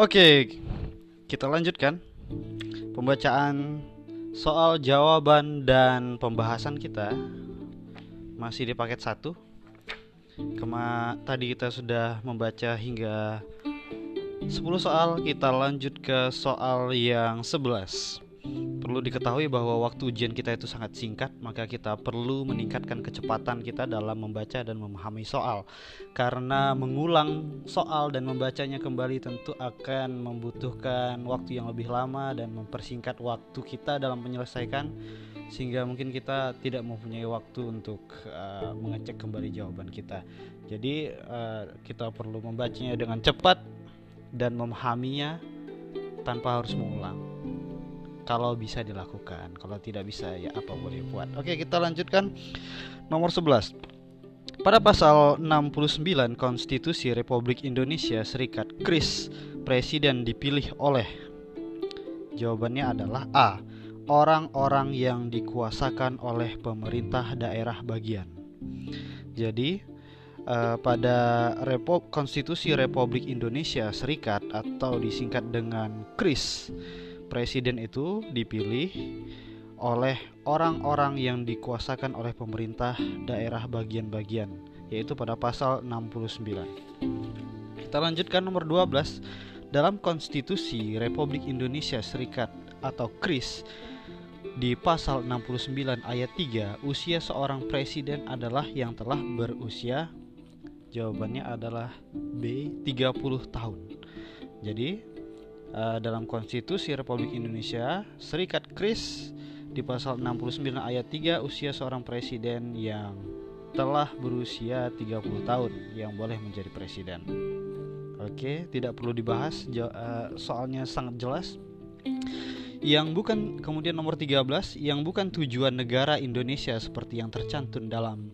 Oke, kita lanjutkan pembacaan soal jawaban dan pembahasan kita masih di paket 1. Kema tadi kita sudah membaca hingga 10 soal, kita lanjut ke soal yang 11. Perlu diketahui bahwa waktu ujian kita itu sangat singkat, maka kita perlu meningkatkan kecepatan kita dalam membaca dan memahami soal. Karena mengulang soal dan membacanya kembali tentu akan membutuhkan waktu yang lebih lama dan mempersingkat waktu kita dalam menyelesaikan sehingga mungkin kita tidak mempunyai waktu untuk uh, mengecek kembali jawaban kita. Jadi uh, kita perlu membacanya dengan cepat dan memahaminya tanpa harus mengulang kalau bisa dilakukan. Kalau tidak bisa ya apa boleh buat. Oke kita lanjutkan. Nomor 11 pada pasal 69 Konstitusi Republik Indonesia Serikat Kris presiden dipilih oleh jawabannya adalah A orang-orang yang dikuasakan oleh pemerintah daerah bagian. Jadi uh, pada Repo Konstitusi Republik Indonesia Serikat atau disingkat dengan KRIS presiden itu dipilih oleh orang-orang yang dikuasakan oleh pemerintah daerah bagian-bagian yaitu pada pasal 69. Kita lanjutkan nomor 12 dalam Konstitusi Republik Indonesia Serikat atau KRIS di pasal 69 ayat 3 usia seorang presiden adalah yang telah berusia jawabannya adalah B 30 tahun. Jadi uh, dalam Konstitusi Republik Indonesia, Serikat Kris di pasal 69 ayat 3 usia seorang presiden yang telah berusia 30 tahun yang boleh menjadi presiden. Oke, tidak perlu dibahas uh, soalnya sangat jelas. Yang bukan kemudian nomor 13 yang bukan tujuan negara Indonesia seperti yang tercantum dalam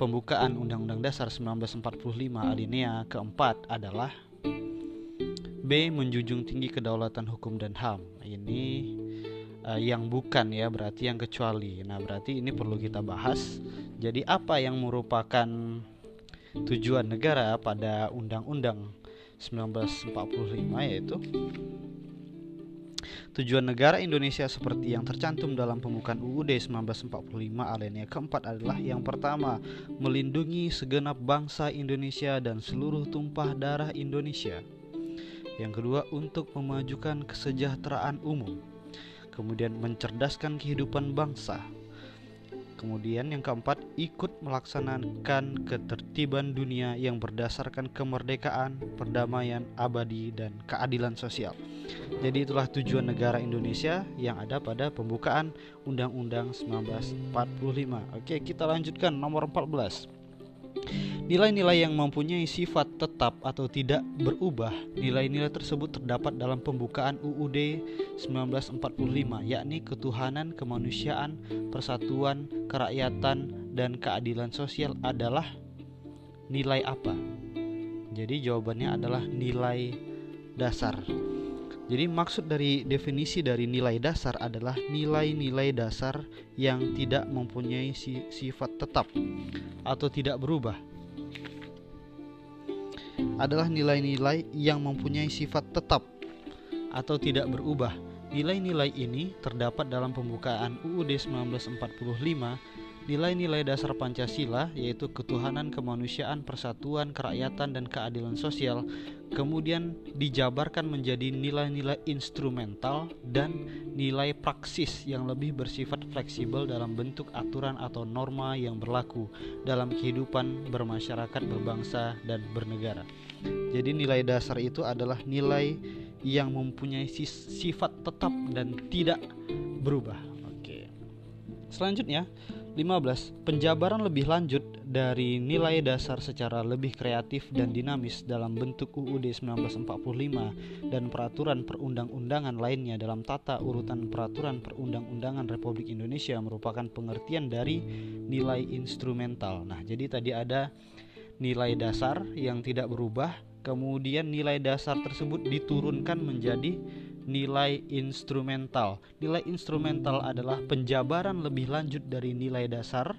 pembukaan Undang-Undang Dasar 1945 alinea keempat adalah B. Menjunjung tinggi kedaulatan hukum dan HAM. Ini uh, yang bukan ya, berarti yang kecuali. Nah, berarti ini perlu kita bahas. Jadi apa yang merupakan tujuan negara pada Undang-Undang 1945 yaitu Tujuan negara Indonesia seperti yang tercantum dalam pembukaan UUD 1945 alinea keempat adalah yang pertama, melindungi segenap bangsa Indonesia dan seluruh tumpah darah Indonesia. Yang kedua, untuk memajukan kesejahteraan umum. Kemudian mencerdaskan kehidupan bangsa. Kemudian yang keempat, ikut melaksanakan ketertiban dunia yang berdasarkan kemerdekaan, perdamaian abadi, dan keadilan sosial. Jadi itulah tujuan negara Indonesia yang ada pada pembukaan Undang-Undang 1945. Oke, kita lanjutkan nomor 14. Nilai-nilai yang mempunyai sifat tetap atau tidak berubah, nilai-nilai tersebut terdapat dalam pembukaan UUD 1945, yakni ketuhanan, kemanusiaan, persatuan, kerakyatan, dan keadilan sosial adalah nilai apa? Jadi jawabannya adalah nilai dasar. Jadi maksud dari definisi dari nilai dasar adalah nilai-nilai dasar yang tidak mempunyai sifat tetap atau tidak berubah adalah nilai-nilai yang mempunyai sifat tetap atau tidak berubah. Nilai-nilai ini terdapat dalam pembukaan UUD 1945 nilai-nilai dasar Pancasila yaitu ketuhanan, kemanusiaan, persatuan, kerakyatan, dan keadilan sosial kemudian dijabarkan menjadi nilai-nilai instrumental dan nilai praksis yang lebih bersifat fleksibel dalam bentuk aturan atau norma yang berlaku dalam kehidupan bermasyarakat, berbangsa, dan bernegara. Jadi nilai dasar itu adalah nilai yang mempunyai sifat tetap dan tidak berubah. Oke. Selanjutnya, 15. Penjabaran lebih lanjut dari nilai dasar secara lebih kreatif dan dinamis dalam bentuk UUD 1945 dan peraturan perundang-undangan lainnya dalam tata urutan peraturan perundang-undangan Republik Indonesia merupakan pengertian dari nilai instrumental. Nah, jadi tadi ada nilai dasar yang tidak berubah, kemudian nilai dasar tersebut diturunkan menjadi nilai instrumental. Nilai instrumental adalah penjabaran lebih lanjut dari nilai dasar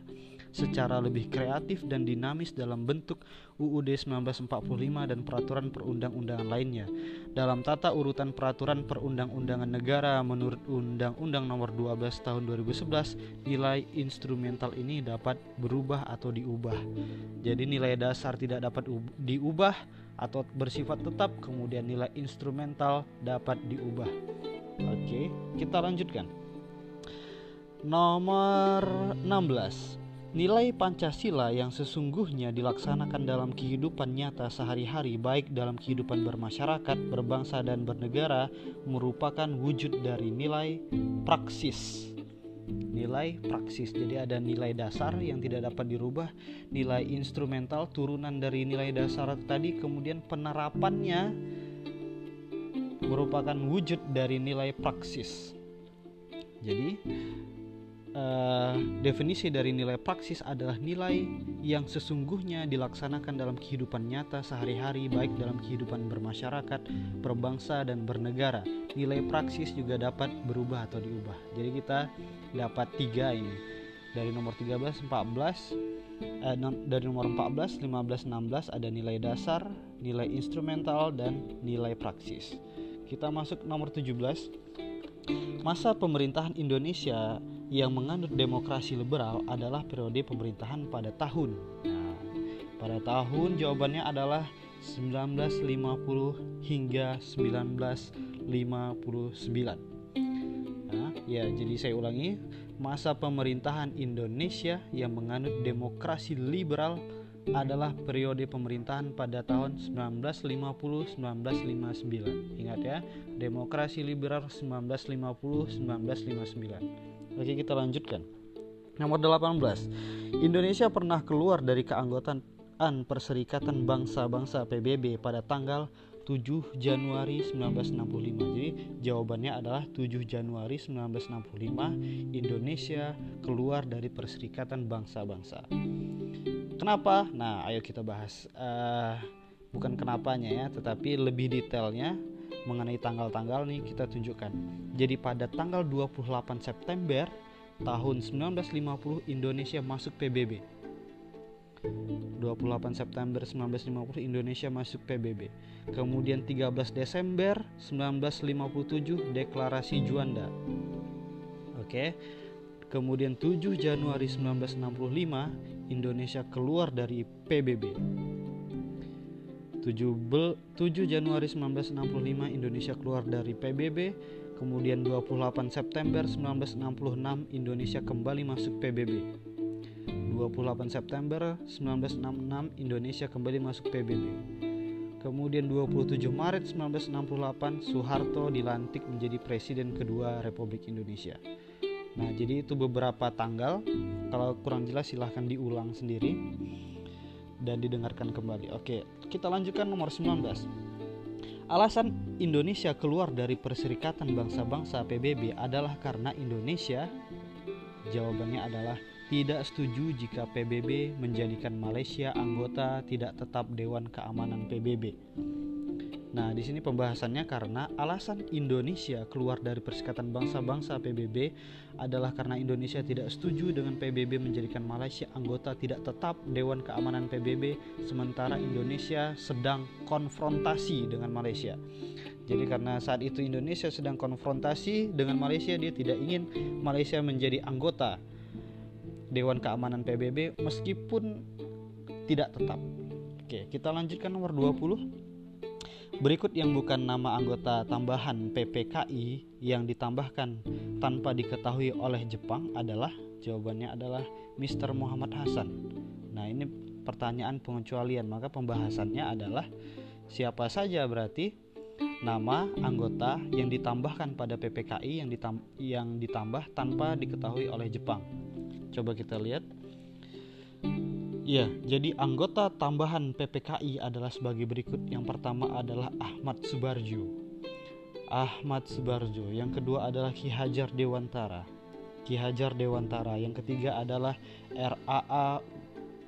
secara lebih kreatif dan dinamis dalam bentuk UUD 1945 dan peraturan perundang-undangan lainnya. Dalam tata urutan peraturan perundang-undangan negara menurut Undang-Undang Nomor 12 Tahun 2011, nilai instrumental ini dapat berubah atau diubah. Jadi nilai dasar tidak dapat diubah atau bersifat tetap, kemudian nilai instrumental dapat diubah. Oke, kita lanjutkan. Nomor 16. Nilai Pancasila yang sesungguhnya dilaksanakan dalam kehidupan nyata sehari-hari baik dalam kehidupan bermasyarakat, berbangsa dan bernegara merupakan wujud dari nilai praksis. Nilai praksis. Jadi ada nilai dasar yang tidak dapat dirubah, nilai instrumental turunan dari nilai dasar tadi kemudian penerapannya merupakan wujud dari nilai praksis. Definisi dari nilai praksis adalah nilai yang sesungguhnya dilaksanakan dalam kehidupan nyata sehari-hari baik dalam kehidupan bermasyarakat, berbangsa dan bernegara. Nilai praksis juga dapat berubah atau diubah. Jadi kita dapat tiga ini dari nomor 13, 14, eh, dari nomor 14, 15, 16 ada nilai dasar, nilai instrumental dan nilai praksis. Kita masuk nomor 17. Masa pemerintahan Indonesia yang menganut demokrasi liberal adalah periode pemerintahan pada tahun. Nah, pada tahun jawabannya adalah 1950 hingga 1959. Nah, ya jadi saya ulangi, masa pemerintahan Indonesia yang menganut demokrasi liberal adalah periode pemerintahan pada tahun 1950-1959. Ingat ya, demokrasi liberal 1950-1959. Oke, kita lanjutkan. Nomor 18. Indonesia pernah keluar dari keanggotaan Perserikatan Bangsa-Bangsa PBB pada tanggal 7 Januari 1965. Jadi jawabannya adalah 7 Januari 1965 Indonesia keluar dari Perserikatan Bangsa-Bangsa. Kenapa? Nah, ayo kita bahas. Uh, bukan kenapanya ya, tetapi lebih detailnya mengenai tanggal-tanggal nih kita tunjukkan. Jadi pada tanggal 28 September tahun 1950 Indonesia masuk PBB. 28 September 1950 Indonesia masuk PBB. Kemudian 13 Desember 1957 deklarasi Juanda. Oke. Kemudian 7 Januari 1965 Indonesia keluar dari PBB. 7, 7 Januari 1965 Indonesia keluar dari PBB, kemudian 28 September 1966 Indonesia kembali masuk PBB. 28 September 1966 Indonesia kembali masuk PBB. Kemudian 27 Maret 1968 Soeharto dilantik menjadi presiden kedua Republik Indonesia. Nah, jadi itu beberapa tanggal. Kalau kurang jelas silahkan diulang sendiri dan didengarkan kembali. Oke, kita lanjutkan nomor 19. Alasan Indonesia keluar dari Perserikatan Bangsa-Bangsa PBB adalah karena Indonesia jawabannya adalah tidak setuju jika PBB menjadikan Malaysia anggota tidak tetap Dewan Keamanan PBB. Nah, di sini pembahasannya karena alasan Indonesia keluar dari Perserikatan Bangsa-Bangsa PBB adalah karena Indonesia tidak setuju dengan PBB menjadikan Malaysia anggota tidak tetap Dewan Keamanan PBB sementara Indonesia sedang konfrontasi dengan Malaysia. Jadi karena saat itu Indonesia sedang konfrontasi dengan Malaysia, dia tidak ingin Malaysia menjadi anggota Dewan Keamanan PBB meskipun tidak tetap. Oke, kita lanjutkan nomor 20. Berikut yang bukan nama anggota tambahan PPKI yang ditambahkan tanpa diketahui oleh Jepang adalah jawabannya adalah Mr. Muhammad Hasan. Nah, ini pertanyaan pengecualian, maka pembahasannya adalah siapa saja berarti nama anggota yang ditambahkan pada PPKI yang ditambah, yang ditambah tanpa diketahui oleh Jepang. Coba kita lihat Ya, jadi anggota tambahan PPKI adalah sebagai berikut. Yang pertama adalah Ahmad Subarjo. Ahmad Subarjo. Yang kedua adalah Ki Hajar Dewantara. Ki Hajar Dewantara. Yang ketiga adalah RAA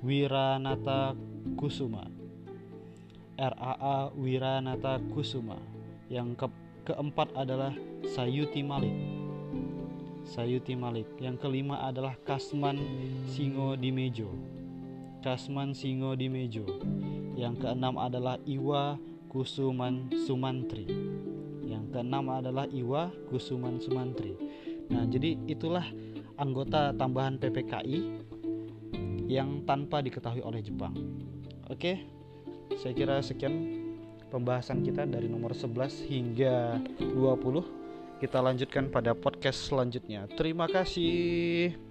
Wiranata Kusuma. RAA Wiranata Kusuma. Yang ke keempat adalah Sayuti Malik. Sayuti Malik. Yang kelima adalah Kasman Singo Dimejo. Kasman Singo Dimejo. Yang keenam adalah Iwa Kusuman Sumantri. Yang keenam adalah Iwa Kusuman Sumantri. Nah, jadi itulah anggota tambahan PPKI yang tanpa diketahui oleh Jepang. Oke. Saya kira sekian pembahasan kita dari nomor 11 hingga 20 kita lanjutkan pada podcast selanjutnya. Terima kasih.